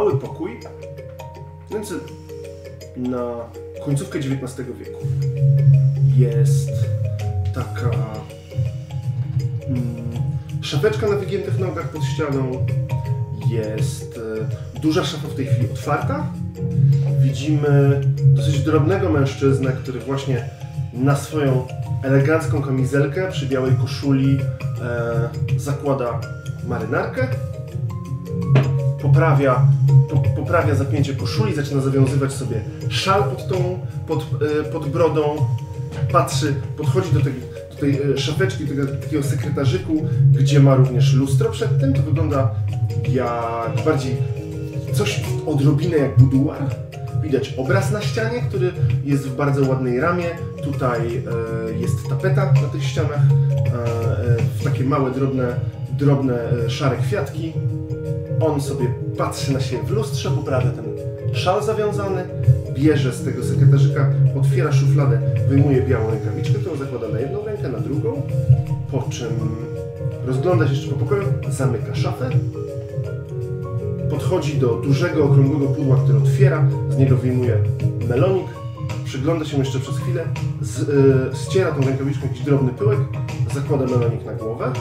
mały pokój, znaczy na końcówkę XIX wieku. Jest taka mm, szafeczka na wygiętych nogach pod ścianą. Jest e, duża szafa w tej chwili otwarta. Widzimy dosyć drobnego mężczyznę, który właśnie na swoją elegancką kamizelkę przy białej koszuli e, zakłada marynarkę. Poprawia, po, poprawia zapięcie koszuli, zaczyna zawiązywać sobie szal pod tą, pod, e, pod brodą. Patrzy, podchodzi do tej, tej e, szafeczki, tego takiego sekretarzyku, gdzie ma również lustro przed tym. To wygląda jak bardziej coś odrobinę jak buduar. Widać obraz na ścianie, który jest w bardzo ładnej ramie. Tutaj e, jest tapeta na tych ścianach, e, e, takie małe, drobne, drobne e, szare kwiatki. On sobie patrzy na siebie w lustrze, poprawia ten szal zawiązany, bierze z tego sekretarzyka, otwiera szufladę, wyjmuje białą rękawiczkę, którą zakłada na jedną rękę, na drugą, po czym rozgląda się jeszcze po pokoju, zamyka szafę, podchodzi do dużego, okrągłego pudła, które otwiera, z niego wyjmuje melonik, przygląda się jeszcze przez chwilę, z, y, ściera tą rękawiczką jakiś drobny pyłek, zakłada melonik na głowę.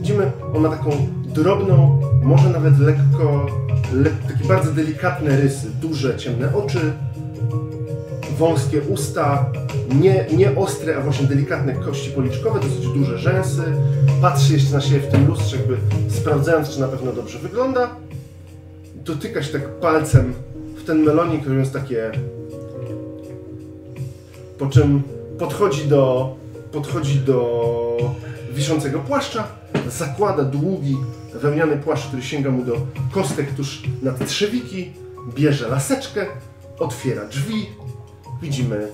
Widzimy, on ma taką drobną, może nawet lekko, le, takie bardzo delikatne rysy, duże, ciemne oczy, wąskie usta, nie, nie ostre, a właśnie delikatne kości policzkowe, dosyć duże rzęsy. Patrzy jeszcze na siebie w tym lustrze, jakby sprawdzając, czy na pewno dobrze wygląda dotyka się tak palcem w ten melonik, jest takie. Po czym podchodzi do, podchodzi do wiszącego płaszcza, zakłada długi wełniany płaszcz, który sięga mu do kostek tuż nad trzewiki, bierze laseczkę, otwiera drzwi, widzimy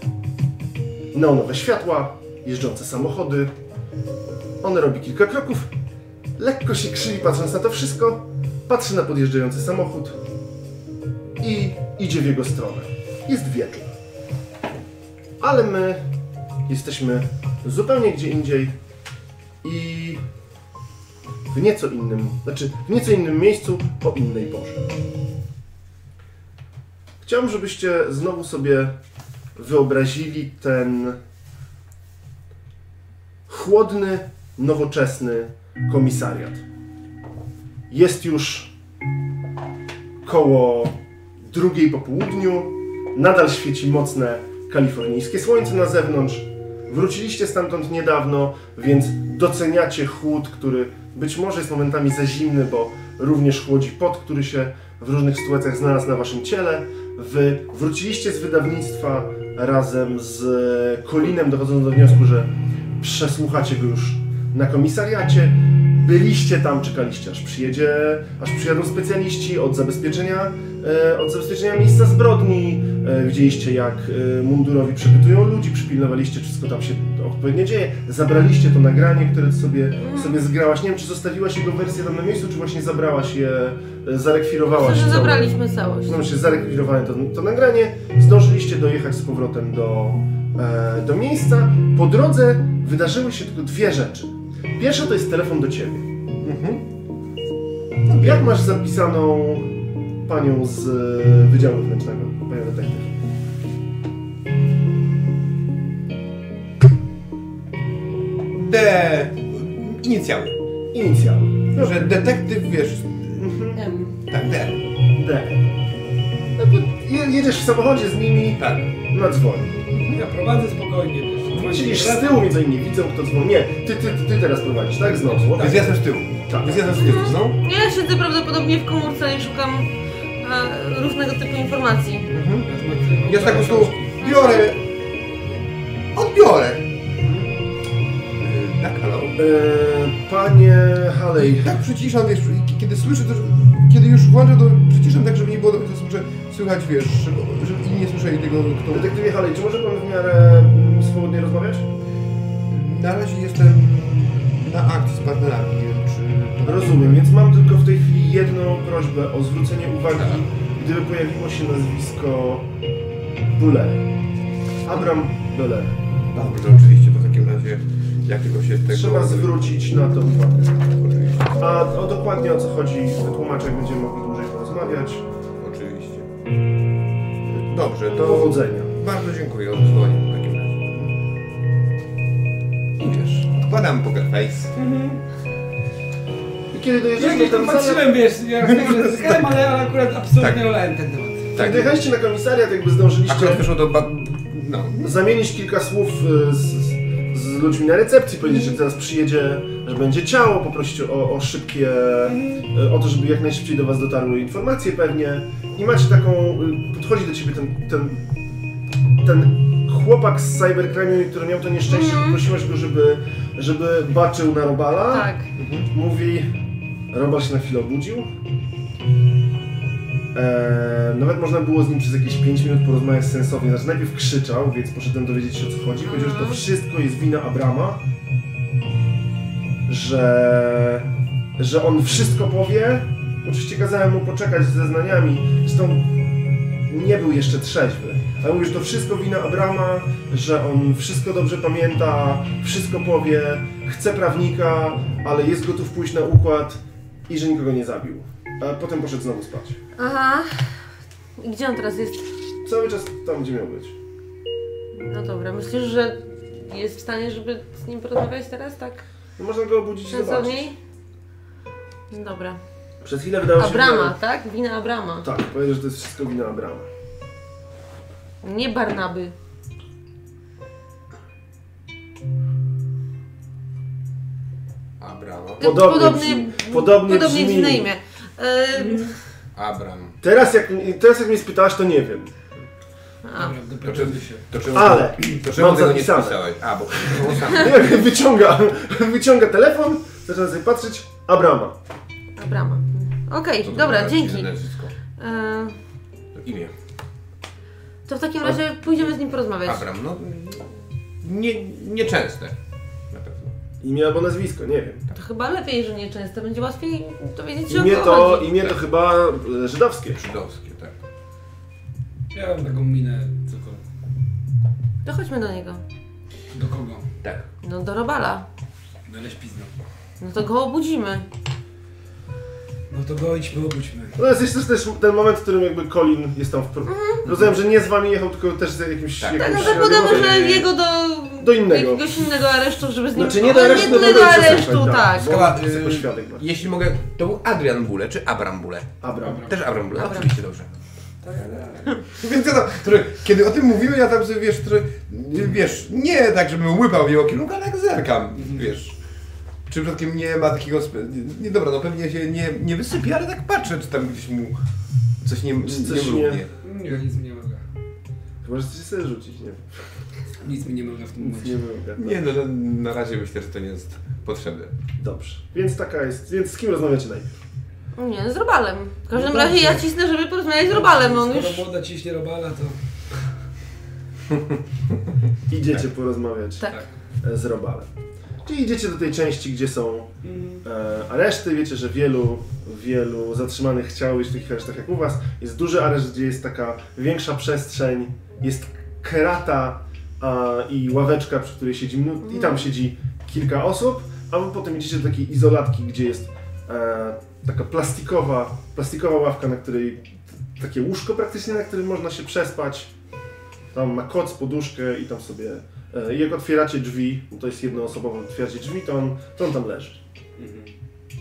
neonowe światła, jeżdżące samochody. On robi kilka kroków, lekko się krzywi patrząc na to wszystko, patrzy na podjeżdżający samochód i idzie w jego stronę. Jest wieczór. Ale my jesteśmy zupełnie gdzie indziej i w nieco innym, znaczy w nieco innym miejscu o innej porze. Chciałbym, żebyście znowu sobie wyobrazili ten chłodny, nowoczesny komisariat. Jest już koło drugiej po południu. Nadal świeci mocne kalifornijskie słońce na zewnątrz. Wróciliście stamtąd niedawno, więc doceniacie chłód, który być może jest momentami za zimny, bo również chłodzi pot, który się w różnych sytuacjach znalazł na waszym ciele. Wy wróciliście z wydawnictwa razem z Kolinem, dochodząc do wniosku, że przesłuchacie go już na komisariacie. Byliście tam, czekaliście, aż przyjedzie, aż przyjadą specjaliści od zabezpieczenia, e, od zabezpieczenia miejsca zbrodni. E, widzieliście, jak e, mundurowi przepytują ludzi, przypilnowaliście, wszystko tam się odpowiednio dzieje. Zabraliście to nagranie, które sobie, sobie zgrałaś. Nie wiem, czy zostawiłaś jego wersję tam na miejscu, czy właśnie zabrałaś je, zarekwirowałaś Myślę, że zabraliśmy całość. no się zarekwirowałem to, to nagranie, zdążyliście dojechać z powrotem do, do miejsca. Po drodze wydarzyły się tylko dwie rzeczy. Pierwsza to jest telefon do ciebie. Mhm. Jak masz zapisaną panią z e, Wydziału Wewnętrznego, panią detektyw? D. Inicjały. Inicjały. No, że detektyw, wiesz, Em, tak, D. D. No to jedziesz w samochodzie z nimi, Tak. na dzwoni. Ja prowadzę spokojnie też. Siedzisz z tyłu, więc oni nie widzą, kto dzwoni. Nie, ty, ty, ty teraz prowadzisz, tak? Znowu. Więc ja jestem z tyłu. Tak. Więc ja jestem z tyłu, no. Ja siedzę prawdopodobnie w komórce i szukam różnego typu informacji. Ja tak po prostu biorę. Odbiorę. Tak, halo. E, panie Haley, Tak przyciszam, wiesz, kiedy słyszę to, że- kiedy już włączę, to przyciszam tak, żeby nie było do końca słyszę, słychać, wiesz, żeby, inni nie słyszeli tego, kto... Detektywie Haley, czy może pan w miarę mm, swobodnie rozmawiać? Na razie jestem na akcji z partnerami, Rozumiem, więc mam tylko w tej chwili jedną prośbę o zwrócenie uwagi, gdyby pojawiło się nazwisko Buller. Abram Buller. Dobrze, oczywiście, to w takim razie, jak tylko się tego... Trzeba zwrócić na to uwagę. Oczywiście. A o dokładnie o co chodzi, wytłumaczę, jak będziemy mogli dłużej porozmawiać. Dobrze, to Powodzenia. bardzo dziękuję za wysłanie w takim razie. Idziesz. Odkładam poker face. I kiedy Ja dojeżdżacie gdzieś do tam komisariat, patrzyłem, wiesz, ja zyskałem, ale ale akurat absolutnie Tak. olałem ten temat. Tak. kiedy dojechaliście na komisariat, jakby zdążyliście Akurat wyszło do... Ba... No. zamienić kilka słów y, z, z ludźmi na recepcji, powiedzieć, że teraz przyjedzie, że będzie ciało, poprosić o, o szybkie, y, o to, żeby jak najszybciej do was dotarły informacje pewnie. I macie taką, y, podchodzi do ciebie ten, ten, ten chłopak z cybercrime, który miał to nieszczęście, Mhm. poprosiłeś go, żeby, żeby baczył na Robala. Tak. Mówi, Robal się na chwilę obudził. Eee, nawet można było z nim przez jakieś 5 minut porozmawiać sensownie. Znaczy najpierw krzyczał, więc poszedłem dowiedzieć się o co chodzi. Powiedział, że to wszystko jest wina Abrama. Że, że on wszystko powie. Oczywiście kazałem mu poczekać z zeznaniami. Zresztą nie był jeszcze trzeźwy. Ale mówi, że to wszystko wina Abrama, że on wszystko dobrze pamięta, wszystko powie, chce prawnika, ale jest gotów pójść na układ i że nikogo nie zabił. A potem poszedł znowu spać. Aha. I gdzie on teraz jest? Cały czas tam, gdzie miał być. No dobra, myślisz, że jest w stanie, żeby z nim porozmawiać teraz, tak? No można go obudzić i zobaczyć. Sensowniej? No Dobra. Przez chwilę wydało się, Abrama, tak? Wina Abrama. że... Tak, powiedział, że to jest wszystko wina Abrama. Nie Barnaby. Abrama. Podobnie brzmi. Podobnie podobnie brzmi. dziwne imię. E, Abram. Teraz jak, teraz jak mnie spytałaś, to nie wiem. a, To to czemu, Ale to czemu mam tego nie zapisane. spisałeś? A, bo to sam. Nie wiem, wyciąga, wyciąga telefon, zaczyna sobie patrzeć. Abrama. Abrama. Okej, To to dobra, dzięki. nazwisko. E, To imię. to w takim razie pójdziemy z nim porozmawiać. Abram, no... Nie, nieczęste. Imię albo nazwisko, nie wiem. To chyba lepiej, że nie często. Będzie łatwiej dowiedzieć się Imię o to, chodzi. imię to chyba e, żydowskie. Żydowskie, tak. Ja mam taką minę, cokolwiek. To chodźmy do niego. Do kogo? Tak. No do Robala. Do leśpizna. No to go obudzimy. No to go idźmy, obudźmy. No jest też, też ten moment, w którym jakby Colin jest tam w... Pro... Rozumiem, że nie z wami jechał, tylko też z jakimś... Tak. Tak, jakimś no zakładamy, że jego do, Do innego. jakiegoś innego aresztu, żeby z nim... Znaczy nie do aresztu, do mogę aresztu, tak. Jako y. Jeśli mogę, to był Adrian Bule, czy Abram Bule? Abram. Też Abram Bule, Abram. oczywiście dobrze. Więc ja tam, trochę, kiedy o tym mówimy, ja tam sobie, wiesz, trochę, wiesz, nie tak, żebym łypał w jego kierunku, ale jak zerkam, wiesz. Czy przypadkiem nie ma takiego, nie, nie dobra, no pewnie się nie, nie wysypie, ale tak patrzę, czy tam gdzieś mu coś nie, Czy nie coś mrugnie. Nie, nic mi nie mogę. Chyba, że chcesz sobie rzucić, nie. Nic mi nie mogę w tym Nic nie momencie. mogę. Nie, no no, na razie myślę, że to nie jest potrzebne. Dobrze. Więc taka jest... Więc z kim rozmawiacie najpierw? Nie, z Robalem. W każdym No razie ja cisnę, żeby porozmawiać z Robalem. On Skoro już... młoda ciśnie robala, to Idziecie porozmawiać Tak. e, z Robalem. Czyli idziecie do tej części, gdzie są mm, e, areszty. Wiecie, że wielu, wielu zatrzymanych chciało być w takich aresztach jak u was. Jest duży areszt, gdzie jest taka większa przestrzeń, jest krata a, i ławeczka, przy której siedzi i tam siedzi kilka osób, a wy potem idziecie do takiej izolatki, gdzie jest e, taka plastikowa, plastikowa ławka, na której takie łóżko praktycznie, na którym można się przespać. Tam ma koc, poduszkę i tam sobie... E, jak otwieracie drzwi, bo to jest jednoosobowo, otwieracie drzwi, to on, to on tam leży.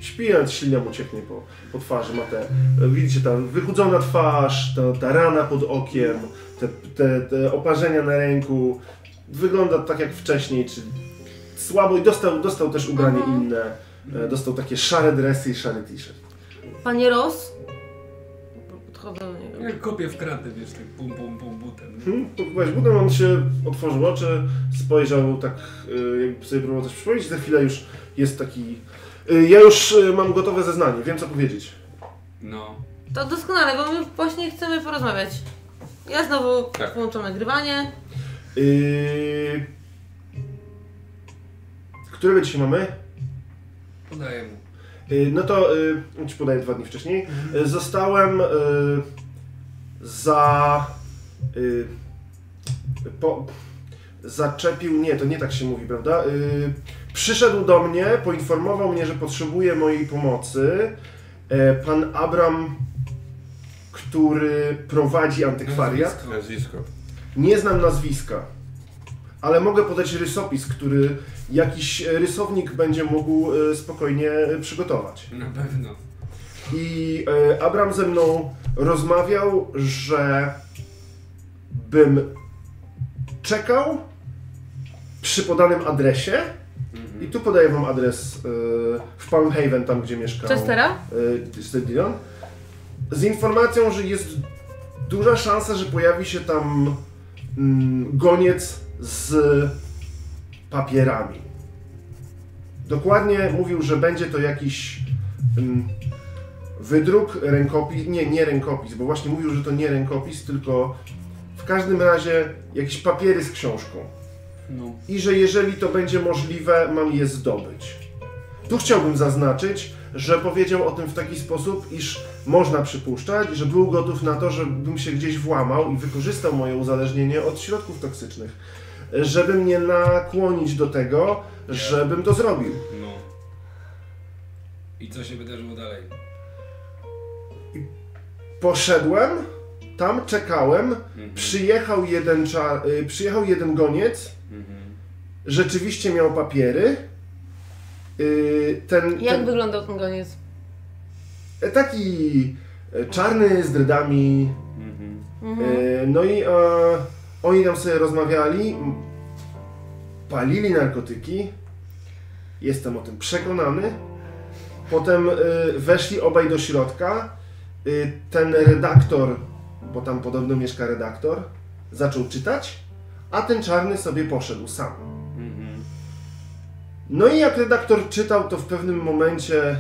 Śpi, ale ślina mu cieknie po, po twarzy, ma te, e, widzicie, ta wychudzona twarz, ta, ta rana pod okiem, te, te, te oparzenia na ręku. Wygląda tak jak wcześniej, czyli słabo i dostał, dostał też ubranie Mhm. inne. E, Dostał takie szare dresy i szary t-shirt. Panie Ross? Podchodzę do niego. Jak kopię w kratę, wiesz, tak pum pum pum butem. Hmm, to butem, on się otworzył oczy, spojrzał tak, y, jakby sobie próbował coś przypomnieć, za chwilę już jest taki... y, Ja już y, mam gotowe zeznanie, wiem co powiedzieć. No. To doskonale, bo my właśnie chcemy porozmawiać. Ja znowu Tak. włączam nagrywanie. Yy... Którego dzisiaj mamy? Podaję mu. Yy, No to yy, ci podaję dwa dni wcześniej. Yy, Zostałem yy, za. Yy, po, zaczepił. Nie, to nie tak się mówi, prawda? Yy, przyszedł do mnie, poinformował mnie, że potrzebuje mojej pomocy. Yy, pan Abram, który prowadzi antykwariat. Nazwisko. Nie znam nazwiska, ale mogę podać rysopis, który jakiś rysownik będzie mógł e, spokojnie przygotować. Na pewno. I e, Abram ze mną rozmawiał, że bym czekał przy podanym adresie. I tu podaję wam adres e, w Palm Haven, tam gdzie mieszkał Chestera? e, Stadion. Z informacją, że jest duża szansa, że pojawi się tam mm, goniec z papierami. Dokładnie mówił, że będzie to jakiś mm, wydruk, rękopis, nie, nie rękopis, bo właśnie mówił, że to nie rękopis, tylko w każdym razie jakieś papiery z książką. No. I że jeżeli to będzie możliwe, mam je zdobyć. Tu chciałbym zaznaczyć, że powiedział o tym w taki sposób, iż można przypuszczać, że był gotów na to, żebym się gdzieś włamał i wykorzystał moje uzależnienie od środków toksycznych, żeby mnie nakłonić do tego, żebym to zrobił. No. I co się wydarzyło dalej? Poszedłem, tam czekałem, Mhm. przyjechał jeden, cza- y, przyjechał jeden goniec, Mhm. rzeczywiście miał papiery. Y, Ten, Jak ten, wyglądał ten goniec? e, taki e, czarny z dredami. Mhm. Mhm. E, No i oni tam sobie rozmawiali, palili narkotyki. Jestem o tym przekonany. Potem weszli obaj do środka. E, Ten redaktor, bo tam podobno mieszka redaktor, zaczął czytać, a ten czarny sobie poszedł sam. Mhm. No i jak redaktor czytał, to w pewnym momencie.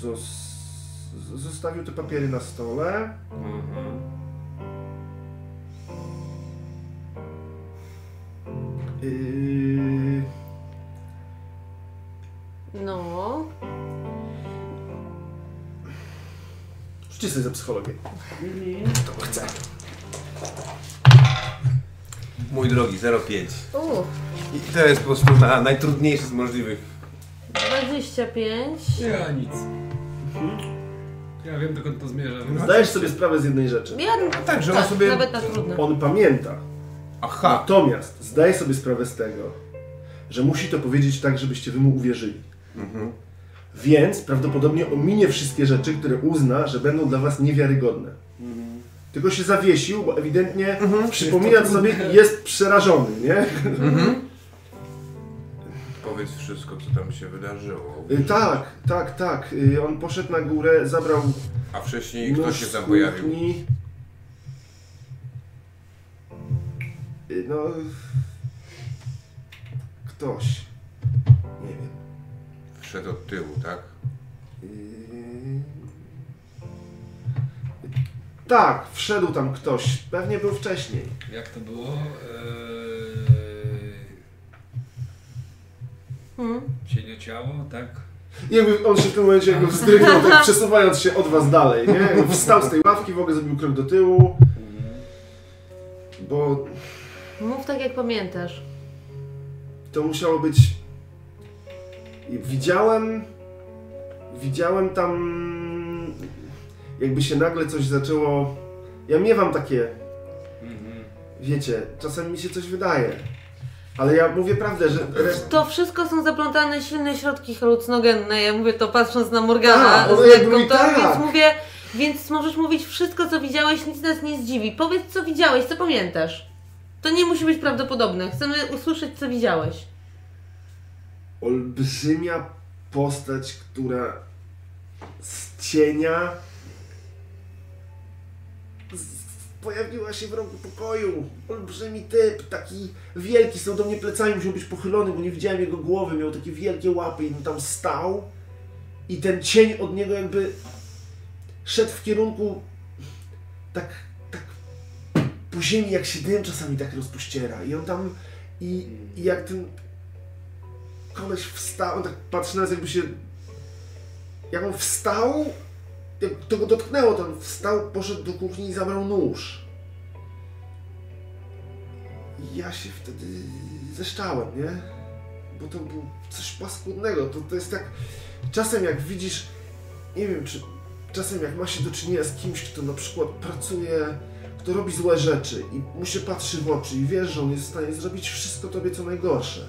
Zos... Zostawił te papiery na stole. Mhm. Yy... No. Rzućcie sobie za psychologię. To chcę. Mój drogi, 0,5. Uff, I to jest po prostu na najtrudniejszy z możliwych. 25. Ja nic. Ja wiem dokąd to zmierza. Zdajesz sobie sprawę z jednej rzeczy. Ja, tak, że on sobie- Nawet na trudne. On pamięta. Aha. Natomiast zdaje sobie sprawę z tego, że musi to powiedzieć tak, żebyście wy mu uwierzyli. Mhm. Więc prawdopodobnie ominie wszystkie rzeczy, które uzna, że będą dla was niewiarygodne. Tylko się zawiesił, bo ewidentnie przypominając sobie jest przerażony, nie? Powiedz wszystko, co tam się wydarzyło. Y, tak, tak, tak. Y, on poszedł na górę, zabrał A wcześniej kto nóż się tam pojawił? kuchni. Y, No... Ktoś. Nie wiem. Wszedł od tyłu, tak? Yy... Tak, wszedł tam ktoś. Pewnie był wcześniej. Jak to było? Eee... Hmm. Cieniociało, tak? I jakby on się w tym momencie jakby wzdrygnął, tak przesuwając się od was dalej, nie? Jakby Wstał z tej ławki, w ogóle zrobił krok do tyłu. Bo Mów tak jak pamiętasz. to musiało być... Widziałem... Widziałem tam... Jakby się nagle coś zaczęło... Ja miewam takie... Wiecie, czasem mi się coś wydaje. Ale ja mówię prawdę, że... To wszystko są zaplątane silne środki halucynogenne. Ja mówię to patrząc na Morgana Tak, z lekką, tak. więc mówię, więc możesz mówić wszystko co widziałeś, nic nas nie zdziwi. Powiedz co widziałeś, co pamiętasz. To nie musi być prawdopodobne. Chcemy usłyszeć co widziałeś. Olbrzymia postać, która z cienia pojawiła się w rogu pokoju. Olbrzymi typ, taki wielki, stał do mnie plecami, musiał być pochylony, bo nie widziałem jego głowy, miał takie wielkie łapy i on tam stał. I ten cień od niego jakby szedł w kierunku tak, tak po ziemi, jak się dym czasami tak rozpościera. I on tam i, i jak ten koleś wstał, on tak patrzy na nas jakby się... Jak on wstał, to go dotknęło, to on wstał, poszedł do kuchni i zabrał nóż. I ja się wtedy zeszczałem, nie? bo to było coś paskudnego. To, to jest tak, czasem jak widzisz, nie wiem, czy czasem jak ma się do czynienia z kimś, kto na przykład pracuje, kto robi złe rzeczy i mu się patrzy w oczy i wiesz, że on jest w stanie zrobić wszystko tobie co najgorsze.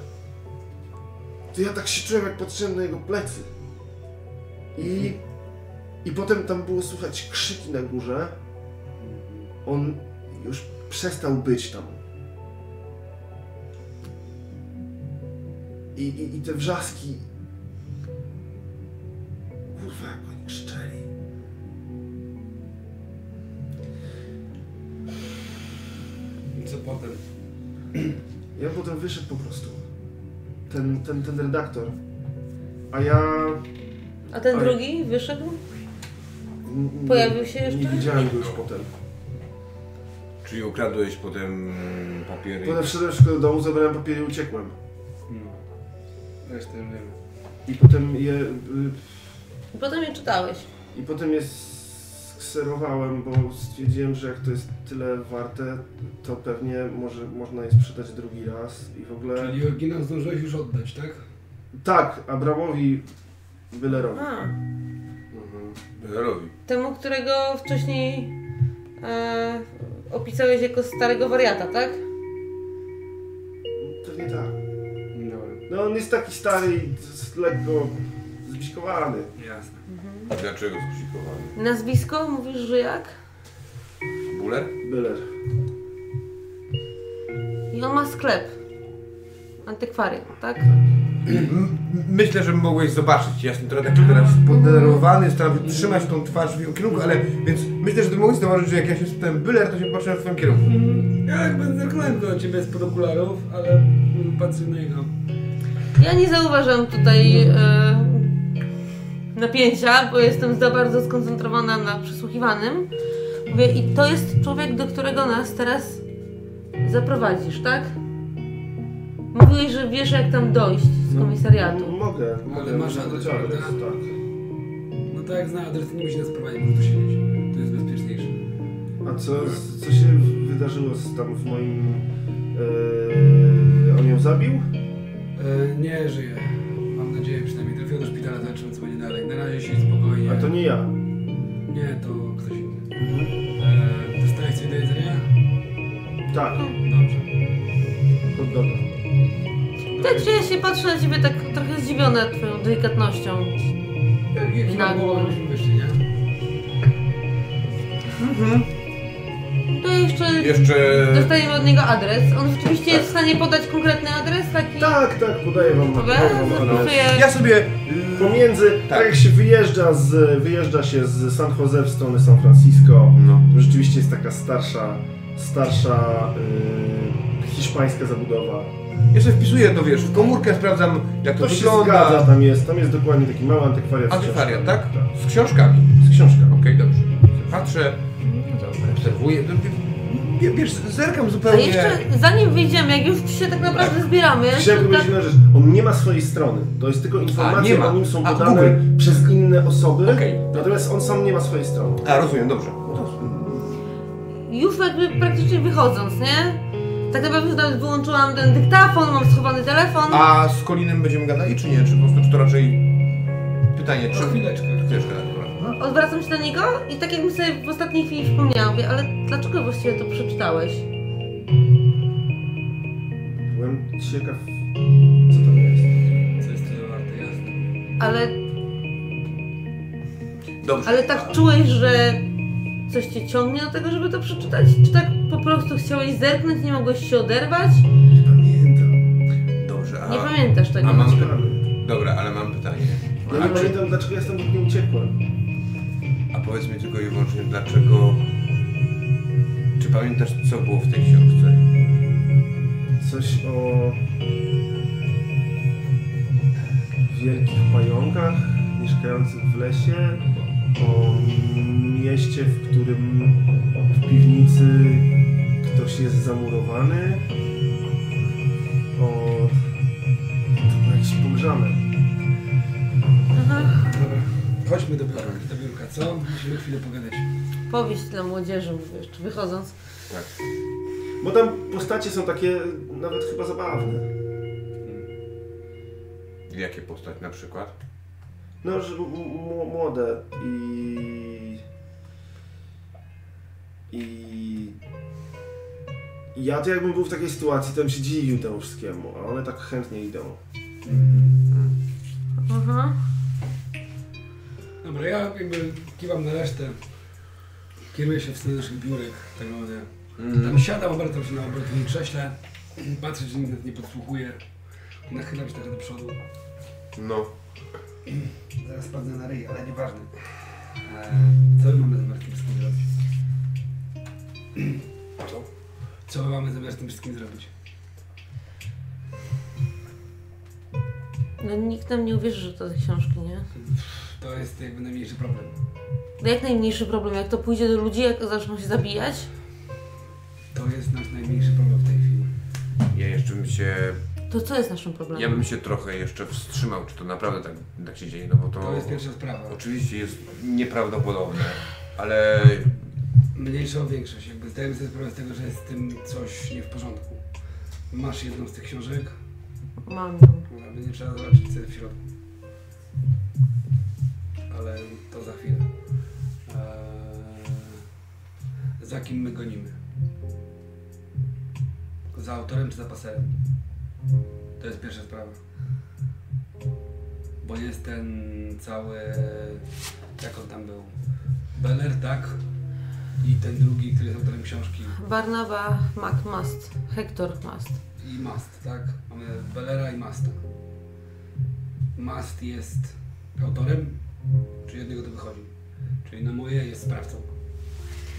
To ja tak się czułem, jak patrzyłem na jego plecy. I, i potem tam było słychać krzyki na górze. On już przestał być tam. I, i, i te wrzaski. Kurwa, jak oni krzyczeli. I co potem? Ja potem wyszedł po prostu. Ten, ten, ten redaktor. A ja. A ten Oj. drugi wyszedł? n- n- Pojawił się jeszcze? Nie widziałem go już potem. Czyli ukradłeś potem papiery. Potem wszedłem szybko do domu, zabrałem papiery i uciekłem. No. Resztę już wiemy. I potem je. y, I potem je czytałeś. I potem je skserowałem, bo stwierdziłem, że jak to jest tyle warte, to pewnie może można je sprzedać drugi raz i w ogóle... Czyli oryginał zdążyłeś już oddać, tak? Tak, Abramowi Willerowi. A, Robi. temu, którego wcześniej e, opisałeś jako starego wariata, tak? Pewnie tak. Dobra. No on jest taki stary i z- lekko zbiskowany. Jasne. Dlaczego skrzykowany? Nazwisko? Mówisz, że jak? Buler? Willer. I on ma sklep. Antykwariat, tak? Myślę, że mogłeś zobaczyć. Ja jestem trochę taki teraz podenerwowany, staram się trzymać tą twarz w jego kierunku, ale więc myślę, że ty mogłeś zauważyć, że jak ja się spytałem Buller, to się patrzyłem w twoim kierunku. Ja jakby zerknąłem do ciebie spod okularów, ale mm, patrzę na niego. Ja nie zauważam tutaj e, napięcia, bo jestem za bardzo skoncentrowana na przysłuchiwanym. Mówię, i to jest człowiek, do którego nas teraz zaprowadzisz, tak? Mówiłeś, że wiesz jak tam dojść z komisariatu. No, mogę, mogę. Ale masz adres, prawda? tak. No tak jak znam adres, to nie musi nas prowadzić, może tu siedzieć. To jest bezpieczniejsze. A co, co się wydarzyło z, tam w moim... E, on ją zabił? E, nie żyje. Nadzieję przynajmniej. Trafił do szpitala, zobaczymy co będzie dalej. Na razie siedź spokojnie. A to nie ja. Nie, to ktoś inny. E, dostałeś coś do jedzenia? Tak, Dobrze. hot doga. Tak, czy ja się patrzę na ciebie tak trochę zdziwiona twoją delikatnością. Jak, jak I się na było, głowę. żebyśmy wyszli, nie? To jeszcze Jeszcze... dostajemy od niego adres. On rzeczywiście jest w stanie podać konkretny adres, taki... Tak, tak, podaję wam, Dobra, podaję wam adres. zapisuję. Ja sobie... y, Pomiędzy, tak. Tak. jak się wyjeżdża, z, wyjeżdża się z San Jose w stronę San Francisco, No. to rzeczywiście jest taka starsza, starsza yy, hiszpańska zabudowa. Ja sobie wpisuję to, wiesz, w komórkę sprawdzam, jak to, To się wygląda. zgadza, tam jest, tam jest dokładnie taki mały antykwariat. z Antykwariat, książkami. tak? Z książkami. Z książkami. Okej, dobrze. Patrzę, obserwuję. No, wie- Wiesz, zerkam A zupełnie... jeszcze zanim wyjdziemy, jak już się tak naprawdę zbieramy, Chciałem tak, powiedzieć jedną rzecz. On nie ma swojej strony. To jest tylko informacje o nim są A, podane Google. przez inne osoby. Okej. Natomiast on sam nie ma swojej strony. A, rozumiem, dobrze. już jakby praktycznie wychodząc, nie? Tak naprawdę już nawet wyłączyłam ten dyktafon, mam schowany telefon. A z Kolinem będziemy gadali, czy nie? Czy po prostu, czy to raczej pytanie, czy... Chwileczkę. Chwileczkę. Odwracam się do niego i tak jakbym sobie w ostatniej chwili przypomniałam, mówię, ale dlaczego właściwie to przeczytałeś? Byłem ciekaw, co tam jest. Co jest tyle warte, jasne. Ale, Dobrze. ale tak czułeś, że coś cię ciągnie do tego, żeby to przeczytać? Czy tak po prostu chciałeś zerknąć, nie mogłeś się oderwać? Pamiętam. Dobrze, a... Nie pamiętasz tego. a mam-. Dobra, ale mam pytanie. Ja A, nie czy, pamiętam, dlaczego ja stąd nie uciekłem. Powiedz mi tylko i wyłącznie, dlaczego... Czy pamiętasz, co było w tej książce? Coś o wielkich pająkach mieszkających w lesie, o mieście, w którym w piwnicy ktoś jest zamurowany, o... To jakieś pogrzane. Chodźmy do biurka, do biurka, co? Musimy chwilę pogadać. Powieść dla młodzieży, mówię jeszcze wychodząc. Tak. Bo tam postacie są takie nawet chyba zabawne. Jakie postać na przykład? No, że młode i... I... Ja to jakbym był w takiej sytuacji, to bym się dziwił temu wszystkiemu, a one tak chętnie idą. Aha. Dobra, ja jakby kiwam na resztę. Kieruję się w stronę naszych biurek, tak naprawdę. Tam siadam, obracam się na obrotowym krześle, patrzę, czy nikt nas nie podsłuchuje. Nachylam się trochę do przodu. No. Zaraz spadnę na ryj, ale nieważne. Eee, co my mamy zamiar z tym wszystkim zrobić? Co? Co my mamy zamiar z tym wszystkim zrobić? No nikt nam nie uwierzy, że to te książki, nie? To jest jakby najmniejszy problem. No jak najmniejszy problem, jak to pójdzie do ludzi, jak zaczną się zabijać? To jest nasz najmniejszy problem w tej chwili. Ja jeszcze bym się. To co jest naszym problemem? Ja bym się trochę jeszcze wstrzymał, czy to naprawdę tak, tak się dzieje, no bo to. To jest pierwsza sprawa. Oczywiście jest nieprawdopodobne, ale Mniejszą większość. Jakby zdajemy sobie sprawę z tego, że jest z tym coś nie w porządku. Masz jedną z tych książek, Mam ją. będzie trzeba zobaczyć co jest w środku. To za chwilę. Eee, za kim my gonimy? Za autorem czy za paserem? To jest pierwsza sprawa. Bo jest ten cały... Jak on tam był? Beller, tak? I ten drugi, który jest autorem książki. Barnaba McMust. Hector Must. I Mast, tak? Mamy Bellera i Masta. Mast jest autorem, czy jednego to wychodzi? Czyli na moje jest sprawcą.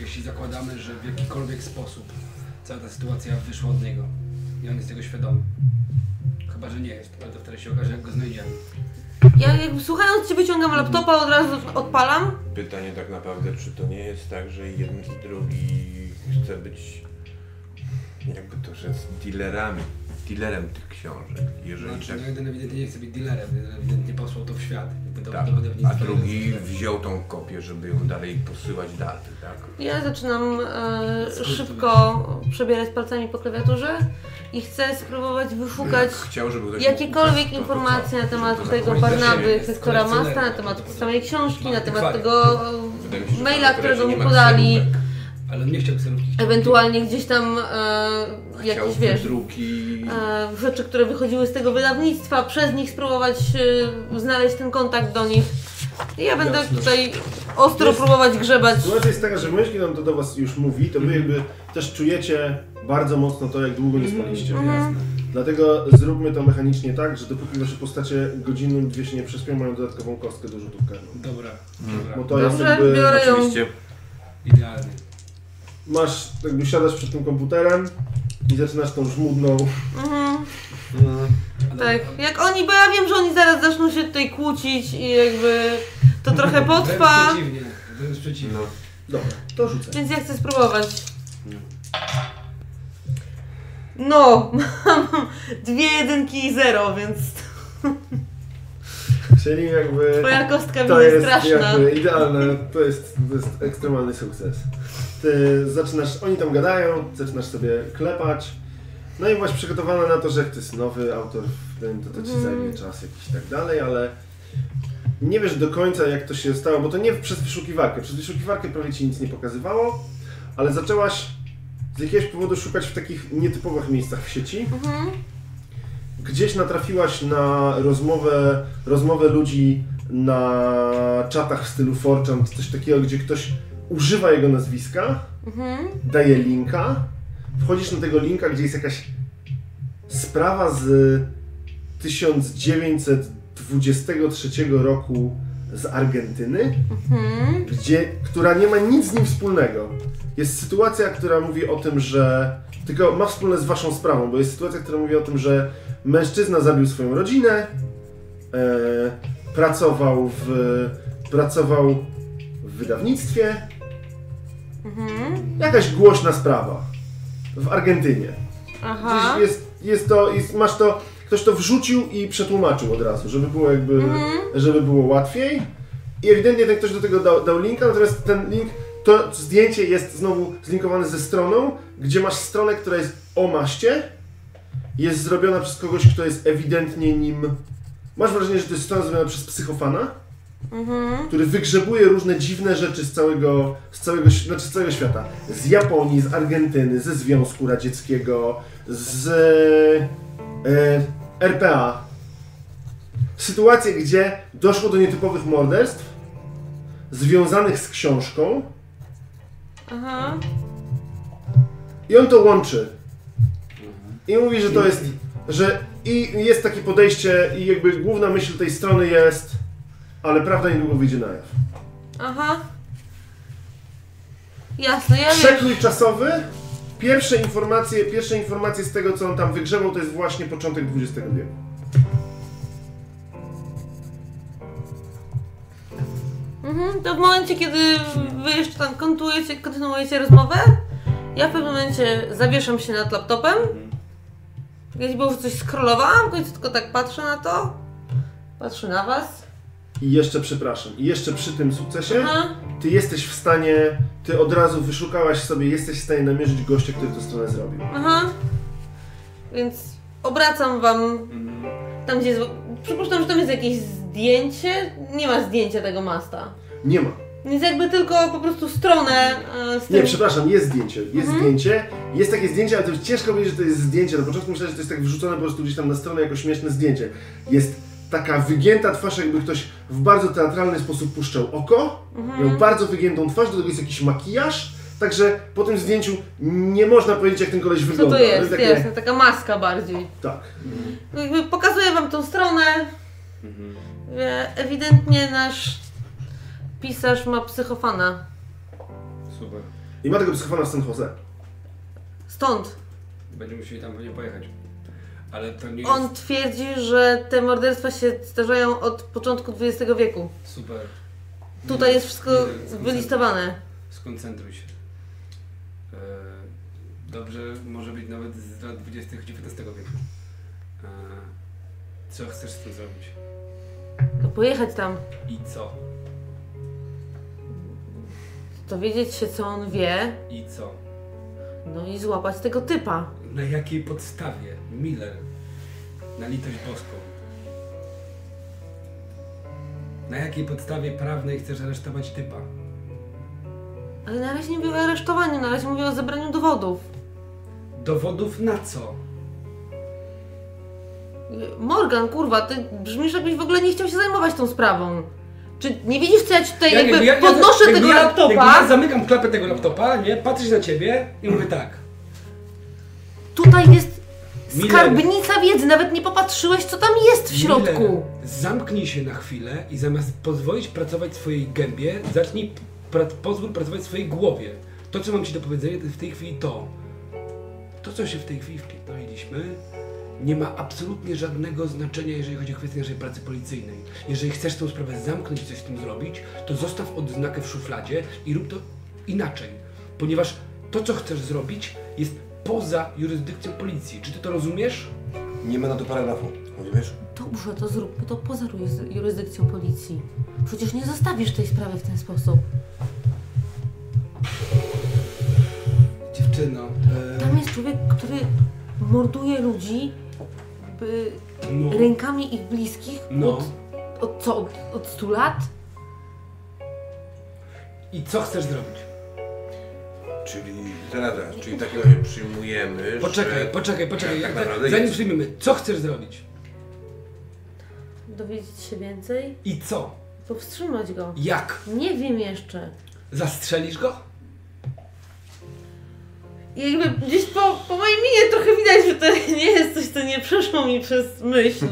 Jeśli zakładamy, że w jakikolwiek sposób cała ta sytuacja wyszła od niego i on jest tego świadomy. Chyba, że nie jest, ale to wtedy się okaże, jak go znajdziemy. Ja jakby słuchając Cię wyciągam laptopa, od razu odpalam. pytanie tak naprawdę, czy to nie jest tak, że jeden i drugi chce być jakby to, że z dealerami, dealerem tych książek. Jeżeli Znaczy, tak, no jeden ewidentnie nie chce być dealerem, jeden ewidentnie posłał to w świat. Tak, do a drugi wziął tą kopię, żeby ją dalej posyłać dalej, tak? Ja zaczynam e, szybko przebierać palcami po klawiaturze i chcę spróbować wyszukać Chciał, jakiekolwiek informacje na temat tego Barnaby, jest Hectora Masta, na temat prawdopodobnie. samej książki, na Ma temat tego maila, którego mu podali. Ale on nie chciał. Ewentualnie gdzieś tam e, jakieś, wiesz, wydruki. e, rzeczy, które wychodziły z tego wydawnictwa, przez nich spróbować e, znaleźć ten kontakt do nich. I ja będę Jasne. tutaj ostro Jest- próbować grzebać. Sytuacja jest taka, że kiedy on to do was już mówi, to wy jakby też czujecie bardzo mocno to, jak długo nie spaliście. Mhm. Dlatego zróbmy to mechanicznie tak, że dopóki wasze postacie godzinę, dwie się nie przespią, mają dodatkową kostkę do rzutów karną. Dobra, Mhm. Bo dobra. to jest Dobrze, jakby... biorę ją. Oczywiście Idealnie. Masz, jakby siadasz przed tym komputerem i zaczynasz tą żmudną... Mhm. Ale- Tak, jak oni, bo ja wiem, że oni zaraz zaczną się tutaj kłócić i jakby to trochę potrwa, Wręcz przeciwnie, wręcz przeciwnie. No. Dobra, to rzucę. więc ja chcę spróbować. No, mam dwie jedynki i zero, więc Czyli jakby... twoja kostka mi To jest jest straszna. jakby idealne, to jest, to jest ekstremalny sukces. Ty zaczynasz, oni tam gadają, zaczynasz sobie klepać, no i byłaś przygotowana na to, że jak to jest nowy autor w tym, to to ci Mhm. zajmie czas jakiś i tak dalej, ale nie wiesz do końca jak to się stało, bo to nie przez wyszukiwarkę, przez wyszukiwarkę prawie ci nic nie pokazywało, ale zaczęłaś z jakiegoś powodu szukać w takich nietypowych miejscach w sieci, Mhm. gdzieś natrafiłaś na rozmowę, rozmowę ludzi na czatach w stylu 4chan, czy coś takiego, gdzie ktoś używa jego nazwiska, Mhm. daje linka, wchodzisz na tego linka, gdzie jest jakaś sprawa z 1923 roku z Argentyny, Mhm. gdzie, która nie ma nic z nim wspólnego. Jest sytuacja, która mówi o tym, że. Tylko ma wspólne z waszą sprawą, bo jest sytuacja, która mówi o tym, że mężczyzna zabił swoją rodzinę, e, pracował w. pracował w wydawnictwie. Mhm. Jakaś głośna sprawa. W Argentynie. Aha. Gdzieś jest, jest to, jest, masz to, ktoś to wrzucił i przetłumaczył od razu, żeby było jakby, Mhm. żeby było łatwiej. I ewidentnie ten ktoś do tego dał, dał linka, natomiast ten link, to zdjęcie jest znowu zlinkowane ze stroną, gdzie masz stronę, która jest o maście, jest zrobiona przez kogoś, kto jest ewidentnie nim Masz wrażenie, że to jest strona zrobiona przez psychofana, Mhm. który wygrzebuje różne dziwne rzeczy z całego, z całego, znaczy z całego świata. Z Japonii, z Argentyny, ze Związku Radzieckiego, z e, RPA. Sytuacje, gdzie doszło do nietypowych morderstw związanych z książką Aha. i on to łączy. I mówi, że to jest, że i jest takie podejście i jakby główna myśl tej strony jest, ale prawda niedługo wyjdzie na jaw. Aha. Jasne, ja wiem. Przekrój czasowy. Pierwsze informacje, pierwsze informacje z tego, co on tam wygrzebał, to jest właśnie początek XX wieku. Mhm, to w momencie, kiedy wy jeszcze tam kontynuujecie, kontynuujecie rozmowę, ja w pewnym momencie zawieszam się nad laptopem. Kiedyś było, że coś scrollowałam, w końcu tylko tak patrzę na to. Patrzę na was. I jeszcze przepraszam, i jeszcze przy tym sukcesie, Aha. ty jesteś w stanie, ty od razu wyszukałaś sobie, jesteś w stanie namierzyć gościa, który tę stronę zrobił. Aha. Więc obracam wam tam, gdzie jest... Przypuszczam, że tam jest jakieś zdjęcie. Nie ma zdjęcia tego masta. Nie ma. Więc jakby tylko po prostu stronę e, tym... Nie, przepraszam, jest zdjęcie. Jest zdjęcie. Jest takie zdjęcie, ale to ciężko powiedzieć, że to jest zdjęcie. Na początku myślałem, że to jest tak wrzucone po prostu gdzieś tam na stronę jako śmieszne zdjęcie. Jest taka wygięta twarz, jakby ktoś w bardzo teatralny sposób puszczał oko. Miał bardzo wygiętą twarz, do tego jest jakiś makijaż. Także po tym zdjęciu nie można powiedzieć, jak ten koleś Co wygląda. to ale jest? Takie, Jasne, taka maska bardziej. Tak. Jakby pokazuję wam tą stronę. że Ewidentnie nasz pisarz ma psychofana. Super. I ma tego psychofana w San Jose. Stąd. Będziemy musieli tam pewnie pojechać. Ale to nie On jest twierdzi, że te morderstwa się zdarzają od początku XX wieku. super. Tutaj jest wszystko Nie, wylistowane. Skoncentruj się. E, Dobrze, może być nawet z lat 20. XIX wieku. E, Co chcesz z tym zrobić? To pojechać tam, I co? dowiedzieć się co on wie, I co? no i złapać tego typa. Na jakiej podstawie? Miller. Na litość boską. Na jakiej podstawie prawnej chcesz aresztować typa? Ale na razie nie mówię o aresztowaniu, na razie mówię o zebraniu dowodów. Dowodów na co? Morgan, kurwa, ty brzmisz jakbyś w ogóle nie chciał się zajmować tą sprawą. Czy nie widzisz, co ja ci tutaj jakby ja- ja- podnoszę jakby tego ja, laptopa? Ja zamykam klapę tego laptopa, nie? Patrzę na ciebie i mówię tak. Tutaj jest. Skarbnica wiedzy, nawet nie popatrzyłeś, co tam jest w środku. Miller, zamknij się na chwilę i zamiast pozwolić pracować swojej gębie, zacznij pra pozwól pracować swojej głowie. To, co mam ci do powiedzenia, to jest w tej chwili to. To, co się w tej chwili wpierdoliliśmy, nie ma absolutnie żadnego znaczenia, jeżeli chodzi o kwestię naszej pracy policyjnej. Jeżeli chcesz tę sprawę zamknąć i coś z tym zrobić, to zostaw odznakę w szufladzie i rób to inaczej. Ponieważ to, co chcesz zrobić, jest poza jurysdykcją policji. Czy ty to rozumiesz? Nie ma na to paragrafu, rozumiesz? Dobrze, to zróbmy to poza jurys- jurysdykcją policji. Przecież nie zostawisz tej sprawy w ten sposób. Dziewczyno. e, Tam jest człowiek, który morduje ludzi by, No. rękami ich bliskich No. od, od co? Od, od 100 lat? I co chcesz zrobić? Czyli, zaraz, zaraz, czyli w takim razie przyjmujemy, Poczekaj, że... poczekaj, poczekaj. Tak Jak- naprawdę Zanim jest. przyjmiemy, co chcesz zrobić? Dowiedzieć się więcej? I co? Powstrzymać go. Jak? Nie wiem jeszcze. Zastrzelisz go? I jakby gdzieś po, po mojej minie trochę widać, że to nie jest coś, co nie przeszło mi przez myśl.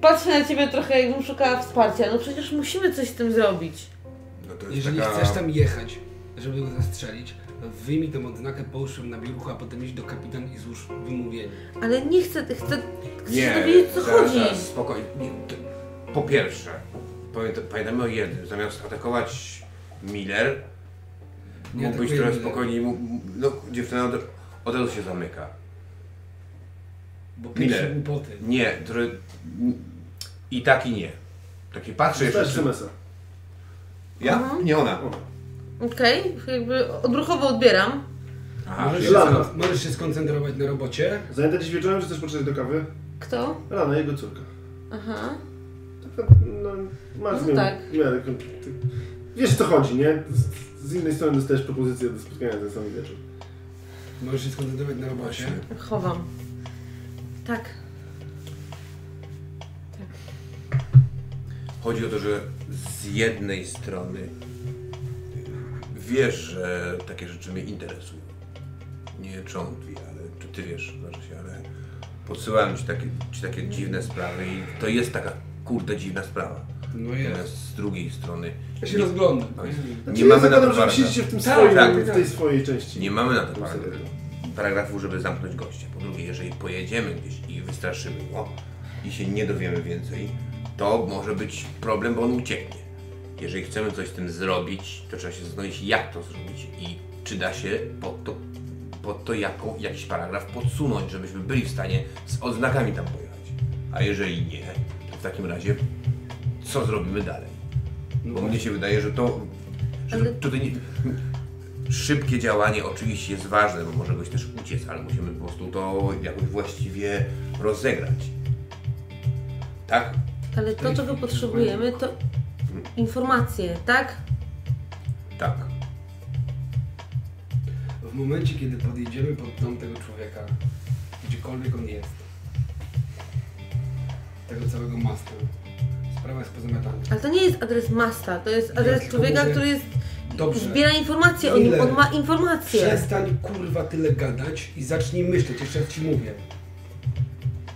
Patrzę na ciebie trochę, jakbym szukała wsparcia. No przecież musimy coś z tym zrobić. No to jest Jeżeli taka... chcesz tam jechać, żeby go zastrzelić, wyjmij tę odznakę, połóż ją na biurku, a potem idź do kapitan i złóż wymówienie. Ale nie chcę, chcę, chcę się Nie, dowiedzieć, co zaraz, chodzi. zaraz, spokojnie. Nie, to- Po pierwsze, pamięta- pamiętamy o jednym, zamiast atakować Miller, Nie mógł być trochę spokojniej, mógł- no dziewczyna od, od razu się zamyka. Bo Miller. głupoty. Nie, który... I tak i nie. Taki patrzy Dostałeś jeszcze... SMS-a. Ja? Mhm. Nie ona. Okej, jakby odruchowo odbieram. Aha, Możesz, się, Lana. skon- możesz się skoncentrować na robocie. Zajęta dziś wieczorem, czy chcesz poczekać do kawy? Kto? Rana, jego córka. Aha. Taka, no, masz No no, tak. miarę, kon- ty, wiesz o co chodzi, nie? Z, z innej strony dostajesz propozycję do spotkania ten sam wieczór. Możesz się skoncentrować na robocie. Chowam. Tak. Chodzi o to, że z jednej strony wiesz, że takie rzeczy mnie interesują. Nie wie, ale czy ty wiesz, znaczy się, ale podsyłałem ci takie, ci takie dziwne sprawy i to jest taka kurde dziwna sprawa. No jest. Natomiast z drugiej strony Ja się nie, rozglądam. nie Znaczy, mamy ja na to że paragrafu. siedzicie w tym Tak, swoim, tak, w tej swojej części. Nie mamy na to Tym paragrafu, serialu. paragrafu, żeby zamknąć gościa. Po drugie, jeżeli pojedziemy gdzieś i wystraszymy go i się nie dowiemy więcej, to może być problem, bo on ucieknie. Jeżeli chcemy coś z tym zrobić, to trzeba się zastanowić, jak to zrobić i czy da się pod to, pod to jaką, jakiś paragraf podsunąć, żebyśmy byli w stanie z odznakami tam pojechać. A jeżeli nie, to w takim razie co zrobimy dalej? Bo mnie się wydaje, że to. Że Ale- tutaj nie, szybkie działanie oczywiście jest ważne, bo może być też uciec, ale musimy po prostu to jakoś właściwie rozegrać. Tak? Ale to, czego potrzebujemy, to informacje, tak? Tak. W momencie, kiedy podjedziemy pod dom tego człowieka, gdziekolwiek on jest, tego całego masta, sprawa jest pozamiatana. Ale to nie jest adres Masta, to jest Ja adres tylko człowieka, mówię- który jest, Dobrze. zbiera informacje o nim, Ile? on ma informacje. Przestań kurwa tyle gadać i zacznij myśleć, jeszcze raz ci mówię.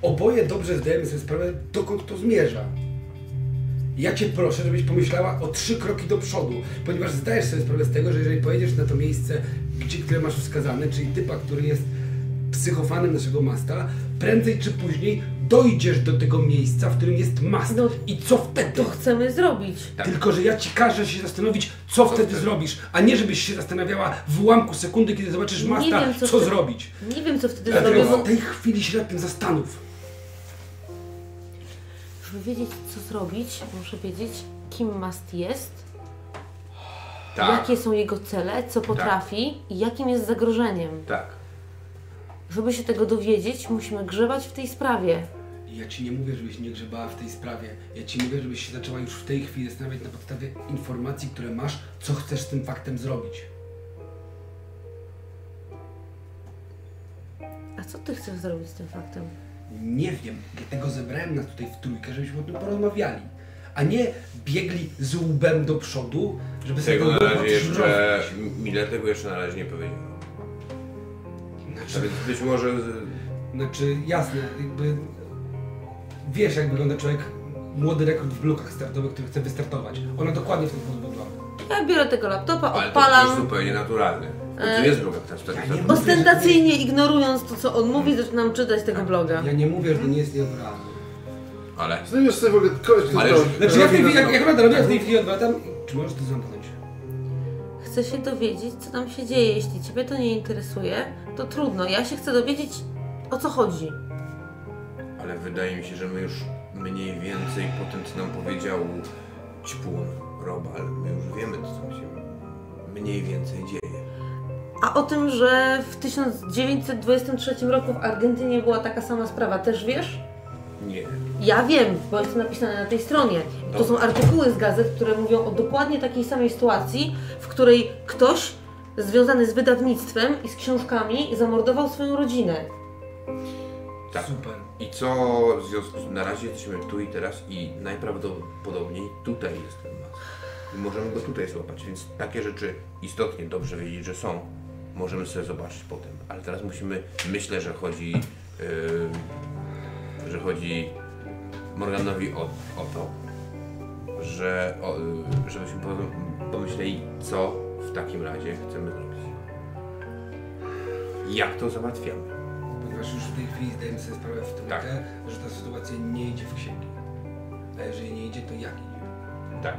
Oboje dobrze zdajemy sobie sprawę, dokąd to zmierza. Ja cię proszę, żebyś pomyślała o trzy kroki do przodu, ponieważ zdajesz sobie sprawę z tego, że jeżeli pojedziesz na to miejsce, gdzie, które masz wskazane, czyli typa, który jest psychofanem naszego masta, prędzej czy później dojdziesz do tego miejsca, w którym jest mast. No, I co wtedy? To chcemy zrobić. Tak. Tylko, że ja ci każę się zastanowić, co, wtedy wtedy? zrobisz, a nie żebyś się zastanawiała w ułamku sekundy, kiedy zobaczysz Nie masta, wiem, co, co wtedy- zrobić. Nie wiem, co wtedy Dlatego zrobię, bo w tej chwili się nad tym zastanów. Żeby wiedzieć, co zrobić, muszę wiedzieć, kim Mast jest, Tak. jakie są jego cele, co potrafi i jakim jest zagrożeniem. Tak. Żeby się tego dowiedzieć, musimy grzebać w tej sprawie. Ja ci nie mówię, żebyś nie grzebała w tej sprawie. Ja ci mówię, żebyś się zaczęła już w tej chwili zastanawiać na podstawie informacji, które masz, co chcesz z tym faktem zrobić. A co ty chcesz zrobić z tym faktem? Nie wiem, dlatego zebrałem nas tutaj w trójkę, żebyśmy o tym porozmawiali. A nie biegli z łbem do przodu, żeby sobie Tego na to razie jeszcze. tego jeszcze na razie nie powiedział. Znaczy, więc być może. Znaczy, jasne, jakby wiesz, jak wygląda człowiek, młody rekrut w blokach startowych, który chce wystartować. Ona dokładnie w ten sposób wygląda. Ja biorę tego laptopa, Ale to jest odpalam, zupełnie naturalne. To E, jest droga teraz wtedy. ja to- ostentacyjnie ignorując to, co on mówi, zaczynam czytać tego bloga. Ja nie mówię, że to nie jest nienaturalne. Ale. Znajdziesz sobie w ogóle kogoś, kto Ale to że- Znaczy, ja w tej robi chwili, jak, jak naprawdę robię, w tej chwili odwracam. Czy możesz to zamknąć? Chcę się dowiedzieć, co tam się dzieje. Jeśli Ciebie to nie interesuje, to trudno. Ja się chcę dowiedzieć, o co chodzi. Ale wydaje mi się, że my już mniej więcej po tym, co nam powiedział Ćpun, Robal, my już wiemy, co tam się mniej więcej dzieje. A o tym, że w 1923 roku w Argentynie była taka sama sprawa, też wiesz? Nie. Ja wiem, bo jest to napisane na tej stronie. To są artykuły z gazet, które mówią o dokładnie takiej samej sytuacji, w której ktoś związany z wydawnictwem i z książkami zamordował swoją rodzinę. Tak. Super. I co w związku z na razie jesteśmy tu i teraz i najprawdopodobniej tutaj jest ten mas. I możemy go tutaj złapać, więc takie rzeczy istotnie dobrze wiedzieć, że są. Możemy sobie zobaczyć potem, ale teraz musimy, myślę, że chodzi, yy, że chodzi Morganowi o, o to, że, o, yy, żebyśmy po- pomyśleli, co w takim razie chcemy zrobić. Jak to załatwiamy? Ponieważ już w tej chwili zdajemy sobie sprawę w trójkę, Tak. że ta sytuacja nie idzie w księgi. A jeżeli nie idzie, to jak idzie? Tak.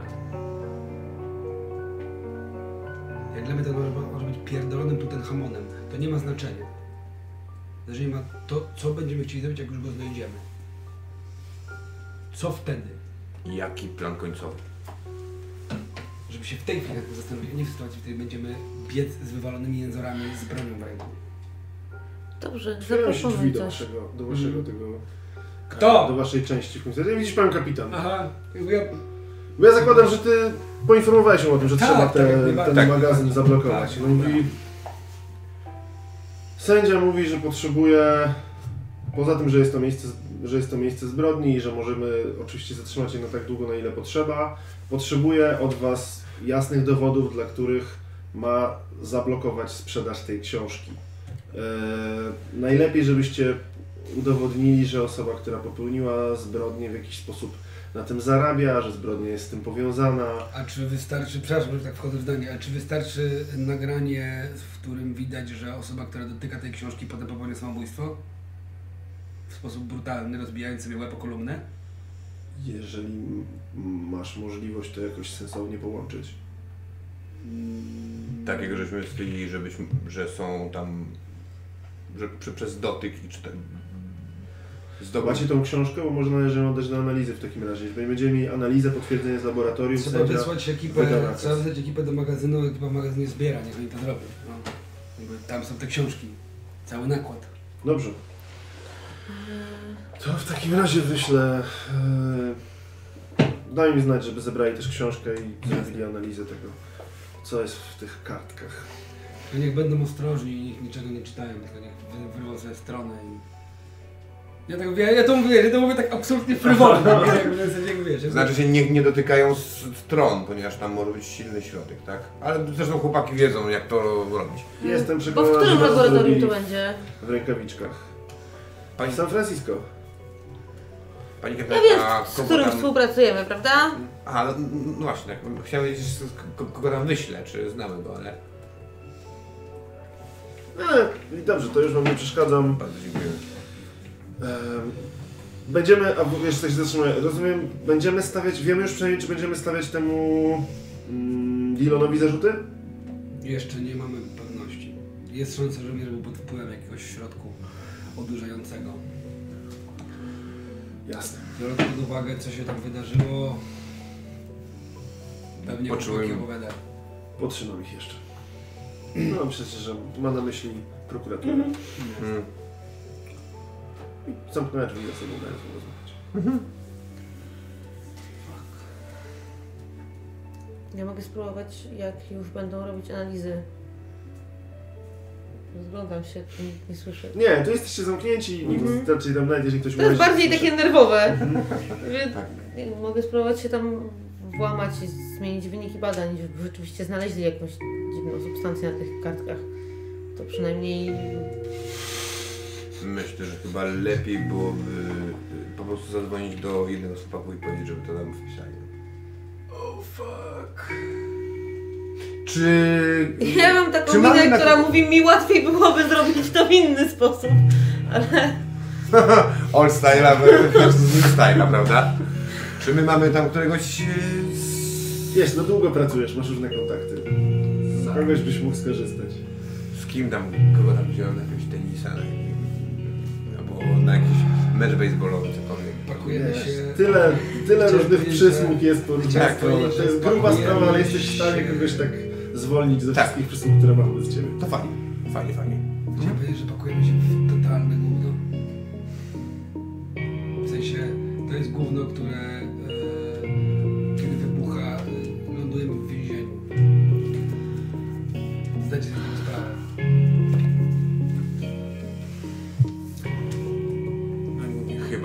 Jak dla mnie to może, może być pierdolonym Tutenhamonem. To nie ma znaczenia. Jeżeli ma to, co będziemy chcieli zrobić, jak już go znajdziemy. Co wtedy? Jaki plan końcowy? Żeby się w tej chwili zastanowić, a nie w sytuacji, w której będziemy biec z wywalonymi jęzorami z bronią w ręku. Dobrze, Otwierają się drzwi zaproponuj do coś. waszego, do waszego Mhm. tego Kto? do waszej części funkcjonuje. Widzisz pan kapitan. Aha, ja, Bo ja zakładam, że ty poinformowałeś ją o tym, że Tak, trzeba tak, te, najbardziej. ten Tak. magazyn zablokować. Tak, No mówi... Sędzia mówi, że potrzebuje, poza tym, że jest, to miejsce, że jest to miejsce zbrodni i że możemy oczywiście zatrzymać je na tak długo, na ile potrzeba, potrzebuje od was jasnych dowodów, dla których ma zablokować sprzedaż tej książki. Eee, najlepiej, żebyście udowodnili, że osoba, która popełniła zbrodnię w jakiś sposób na tym zarabia, że zbrodnia jest z tym powiązana. a czy wystarczy, przepraszam, że tak wchodzę w zdanie, ale czy wystarczy nagranie, w którym widać, że osoba, która dotyka tej książki potem popełnia samobójstwo? W sposób brutalny, rozbijając sobie łeb o kolumnę? Jeżeli masz możliwość to jakoś sensownie połączyć. Takiego żeśmy stwierdzili, żebyśmy, że są tam, że przez dotyk i czy Macie tą książkę, bo może należy ją oddać do analizy w takim razie. Jeżeli będziemy mieli analizę, potwierdzenie z laboratorium, Trzeba sędzia wysłać wyda ekipę, nakaz. trzeba wysłać ekipę do magazynu, ekipa magazynu zbiera, niech oni to zrobią. No. Jakby Tam są te książki, cały nakład. Dobrze. To w takim razie wyślę... E, daj mi znać, żeby zebrali też książkę i zrobili analizę tego, co jest w tych kartkach. To niech będą ostrożni i niech niczego nie czytają, tylko niech wy- wyrwą sobie stronę i... Ja, tak, ja, ja to mówię, ja to mówię tak absolutnie frywolnie, wiesz, jakby, Znaczy się nie, nie dotykają stron, ponieważ tam może być silny środek, tak? Ale zresztą chłopaki wiedzą jak to robić. Jestem Bo w przekonany, którym laboratorium to będzie? w rękawiczkach. Pani, W San Francisco. pani Ja Katarzyna, wiem, a z kogo którym tam... współpracujemy, prawda? Aha, no, no właśnie, tak. Chciałem wiedzieć, z- kogo tam wyślę, czy znamy go, ale E, i dobrze, to już wam nie przeszkadzam. bardzo dziękuję. Em, Będziemy, a jeszcze się zatrzymuję, rozumiem, będziemy stawiać, wiemy już przynajmniej, czy będziemy stawiać temu mm, Dilonowi zarzuty? Jeszcze nie mamy pewności. Jest szansa, że mnie był pod wpływem jakiegoś środku odurzającego. Jasne. Biorąc pod uwagę, co się tam wydarzyło, pewnie Poczułem- opowiadają. Potrzymam ich jeszcze. No przecież, że ma na myśli prokuraturę. Hmm. I Zamknąłem drzwi za sobą, dając mu rozmawiać. Ja mogę spróbować, jak już będą robić analizy. Rozglądam się, tu nikt nie słyszy. Nie, tu jesteście zamknięci, nikt Mhm. raczej tam nawet jeżeli ktoś To jest bardziej takie nerwowe. Wie- Tak. nie, Mogę spróbować się tam włamać i zmienić wyniki badań, żeby rzeczywiście znaleźli jakąś dziwną substancję na tych kartkach. To przynajmniej Myślę, że chyba lepiej byłoby y, po prostu zadzwonić do jednego z chłopaków i powiedzieć, żeby to nam wpisali. Oh fuck. Czy... Ja mam taką Czy mamy minę, na- która mówi mi łatwiej byłoby zrobić to w inny sposób. Ale Old style'a versus new style'a, prawda? Czy my mamy tam któregoś... y, z- Wiesz, no długo pracujesz, masz różne kontakty. Z kogoś byś mógł skorzystać. Z kim tam, kogo tam wziąłem jakiegoś tenisa, albo na jakiś mecz baseballowy, cokolwiek. Pakujemy Wiesz, się. tyle, tyle różnych przysług jest po różnych Tak, stronach. To jest gruba sprawa, ale jesteś w stanie kogoś tak zwolnić ze Tak. wszystkich przysług, które ma wobec ciebie. To fajnie, fajnie, fajnie. Chciałem powiedzieć, że pakujemy się w totalne gówno. W sensie, to jest gówno, które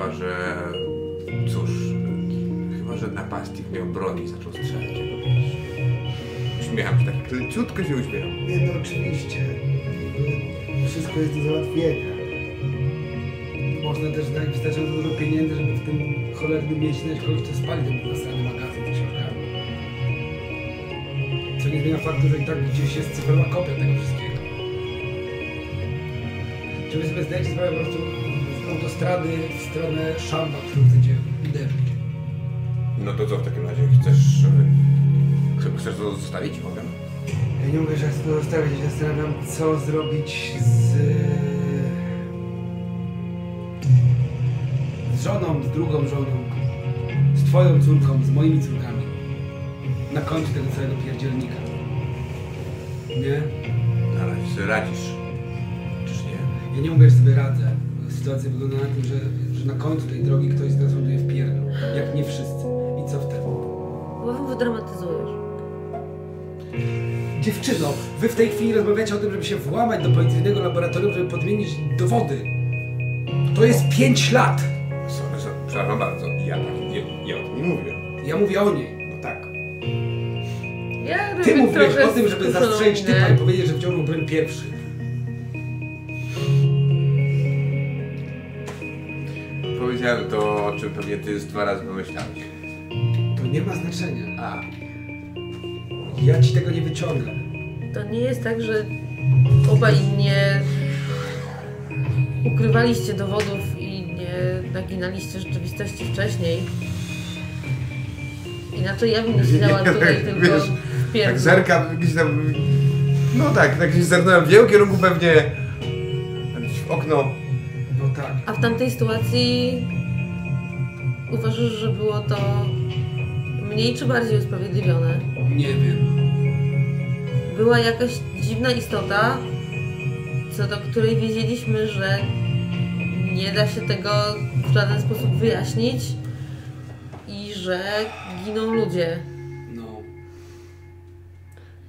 Chyba, że... Cóż, chyba, że napastnik miał broń i zaczął strzelać. jego wiesz. Uśmiecham się tak, leciutko się uśmiecham. Nie no, oczywiście. Wszystko jest do załatwienia. Można też dać wystarczająco dużo pieniędzy, żeby w tym cholernym mieście znaleźć kogoś, kto spali ten zastrany magazyn książkami. Co nie zmienia faktu, że i tak gdzieś jest cyfrowa kopia tego wszystkiego. Czy wy sobie zdajecie sprawę po prostu autostrady w stronę Szamba, którą chcecie uderzyć? No to co w takim razie? Chcesz... Chyba chcesz to zostawić? Mogę? Ja nie mówię, że chcę to zostawić, ja się zastanawiam, co zrobić z... z żoną, z drugą żoną, z twoją córką, z moimi córkami. Na końcu tego całego pierdzielnika. Nie? Na razie sobie radzisz. Czyż nie? Ja nie mówię, że sobie radzę. Sytuacja wygląda na tym, że, że na końcu tej drogi ktoś z nas ląduje w pierdlu. Jak nie wszyscy. I co wtedy? Bo wy wydramatyzujesz. Dziewczyno, wy w tej chwili rozmawiacie o tym, żeby się włamać do policyjnego laboratorium, żeby podmienić dowody. To jest 5 lat. Przepraszam bardzo. Ja, tak, ja, ja o tym nie mówię. Ja mówię o niej. No tak. Ja Ty trochę o tym, żeby zastrzelić typa i powiedzieć, że wciągnął broń pierwszy. Powiedziałem to, o czym pewnie ty z dwa razy pomyślałeś. To nie ma znaczenia. A, Ja ci tego nie wyciągnę. To nie jest tak, że obaj nie ukrywaliście dowodów i nie naginaliście rzeczywistości wcześniej. Inaczej ja bym nie siedziała Nie, tutaj tak, tylko wiesz, w tak pierdlu. zerkam gdzieś tam... No tak, tak gdzieś zerknąłem w jego kierunku pewnie... Gdzieś w okno. W tamtej sytuacji uważasz, że było to mniej czy bardziej usprawiedliwione? Nie wiem. Była jakaś dziwna istota, co do której wiedzieliśmy, że nie da się tego w żaden sposób wyjaśnić i że giną ludzie. No.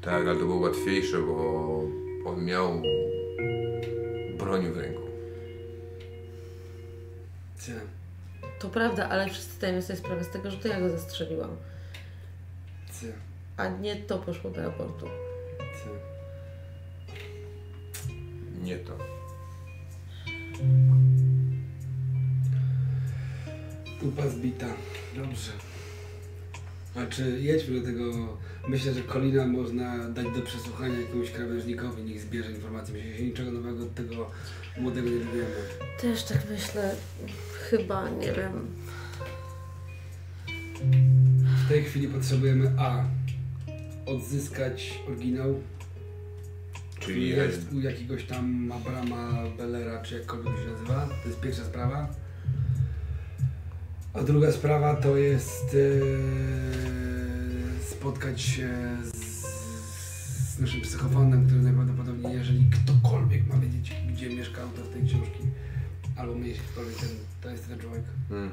Tak, ale to było łatwiejsze, bo on miał broń w ręku. Cie. To prawda, ale wszyscy zdajemy sobie sprawę z tego, że to ja go zastrzeliłam, Cie. a nie to poszło do raportu. Cie. Nie to. Pupa zbita. Dobrze. Znaczy, jedźmy do tego. Myślę, że Kolina można dać do przesłuchania jakiemuś krawężnikowi, niech zbierze informacje. Myślę, że się niczego nowego od tego młodego nie dowiemy. Też tak myślę. Chyba, nie wiem. W tej chwili potrzebujemy A. Odzyskać oryginał, Czyli jest u jakiegoś tam Abrama Bellera, czy jakkolwiek się nazywa. To jest pierwsza sprawa. A druga sprawa to jest e, spotkać się z, z naszym psychofonem, który najprawdopodobniej, jeżeli ktokolwiek ma wiedzieć, gdzie mieszka autor tej książki, albo myśli ktokolwiek, ten, to jest ten człowiek. Hmm.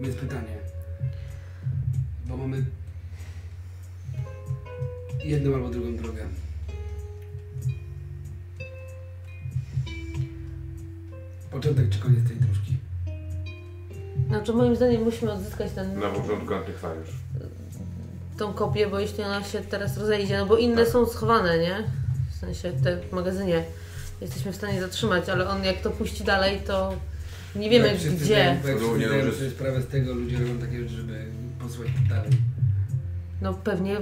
Więc pytanie, bo mamy jedną albo drugą drogę. Początek czy koniec tej dróżki? Znaczy, moim zdaniem musimy odzyskać ten, Na początku antykwariusz. tą kopię, bo jeśli ona się teraz rozejdzie, no bo inne Tak. są schowane, nie? W sensie te w magazynie jesteśmy w stanie zatrzymać, ale on jak to puści dalej, to nie wiemy wszyscy gdzie. wszyscy zdają sobie sprawę z tego, ludzie robią takie rzeczy, żeby posłuchać dalej. No pewnie,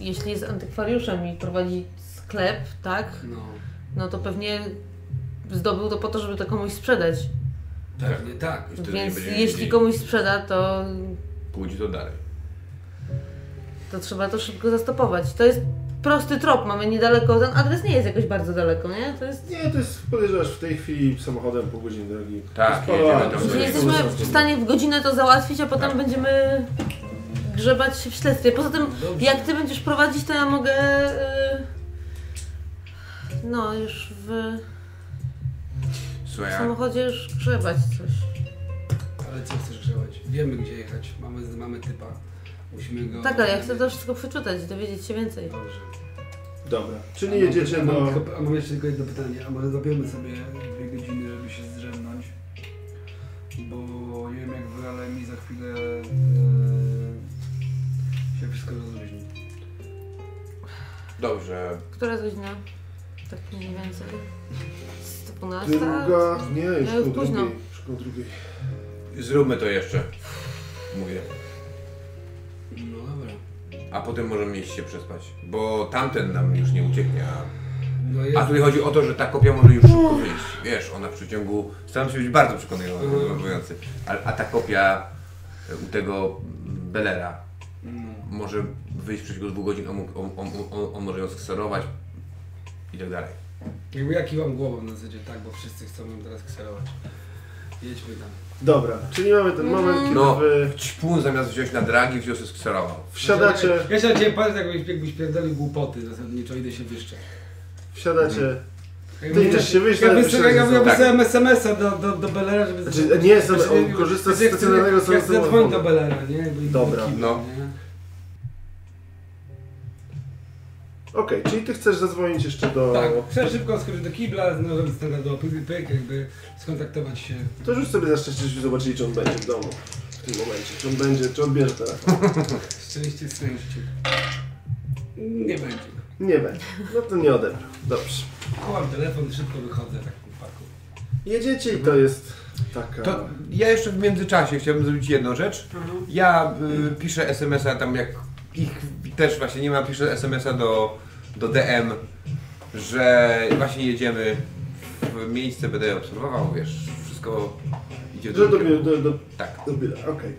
jeśli jest antykwariuszem i prowadzi sklep, tak? No, No to pewnie zdobył to po to, żeby to komuś sprzedać. Pewnie tak. Wtedy Więc jeśli komuś sprzeda, to, Pójdzie to dalej. to trzeba to szybko zastopować. To jest prosty trop, mamy niedaleko, ten adres nie jest jakoś bardzo daleko, nie? To jest... Nie, to jest, podejrzewasz w tej chwili samochodem pół godziny drogi. Tak, jedziemy jesteśmy w stanie w godzinę to załatwić, a potem Tak. będziemy grzebać się w śledztwie. Poza tym, Dobrze. jak ty będziesz prowadzić, to ja mogę... y, No, już w Słuchaj, a samochodzie już grzebać coś. Ale co chcesz grzebać? Wiemy gdzie jechać, mamy, mamy typa. Musimy go... Tak, ale ja chcę to wszystko przeczytać, dowiedzieć się więcej. Dobrze. Dobra, A czyli mam- jedziecie a mam, do... tylko- A mam jeszcze tylko jedno pytanie, a może zapiemy sobie dwie godziny, żeby się zdrzemnąć? Bo nie wiem jak wy, ale mi za chwilę e, się wszystko rozluźni. dobrze. Która godzina? Tak mniej więcej. Z 12? Druga... Nie, już Ja już koło późno. drugiej. Już koło drugiej. Zróbmy to jeszcze. Mówię. No dobra. A potem możemy iść się przespać. Bo tamten nam już nie ucieknie. A, No jest, a tutaj chodzi o to, że ta kopia może już szybko wyjść. Wiesz, ona w przeciągu. Staram się być bardzo przekonujący. A, a ta kopia e, u tego Bellera no, może wyjść w przeciągu dwóch godzin. On, mógł- on, on, on, on może ją skserować i tak dalej. Jakby ja kiwam głową na zasadzie tak, bo wszyscy chcą ją teraz kserować. Jedźmy tam. Dobra, czyli mamy ten moment, kiedy No. wy Ćpun zamiast wziąć na dragi, wziął się skserował. wsiadacie, Ja się na ciebie patrzę, jakbyś, jakbyś pierdolił głupoty zasadniczo, idę się wyszczę. wsiadacie Ty idziesz się wyjść, Ja ale wysyłam, ja, ja są- wysyłam SMS-a do, do, do Belera, żeby... Znaczy, nie znaczy, on korzysta z stacjonarnego Ja chcę telefonu. zadzwonić do Belera, nie? Jakby Dobra. No. nie? Okej, czyli ty chcesz zadzwonić jeszcze do... Tak, chcę szybko skoczyć do kibla, no robić standardowo pyk, pyk, jakby skontaktować się. To rzuć sobie na szczęście, żebyśmy zobaczyli, czy on będzie w domu w tym momencie. Czy on będzie, czy odbierze telefon. Szczęście, szczęście. Nie będzie. Nie będzie. No to nie odebrał. Dobrze. Chowam telefon i szybko wychodzę tak po parku. Jedziecie i to jest taka... To ja jeszcze w międzyczasie chciałbym zrobić jedną rzecz. Ja y, piszę SMS-a tam jak ich też właśnie nie mam, piszę SMS-a do, do DM, że właśnie jedziemy w miejsce, będę obserwował, wiesz, wszystko idzie Do, do, kierunku. do, do, Tak. do okej.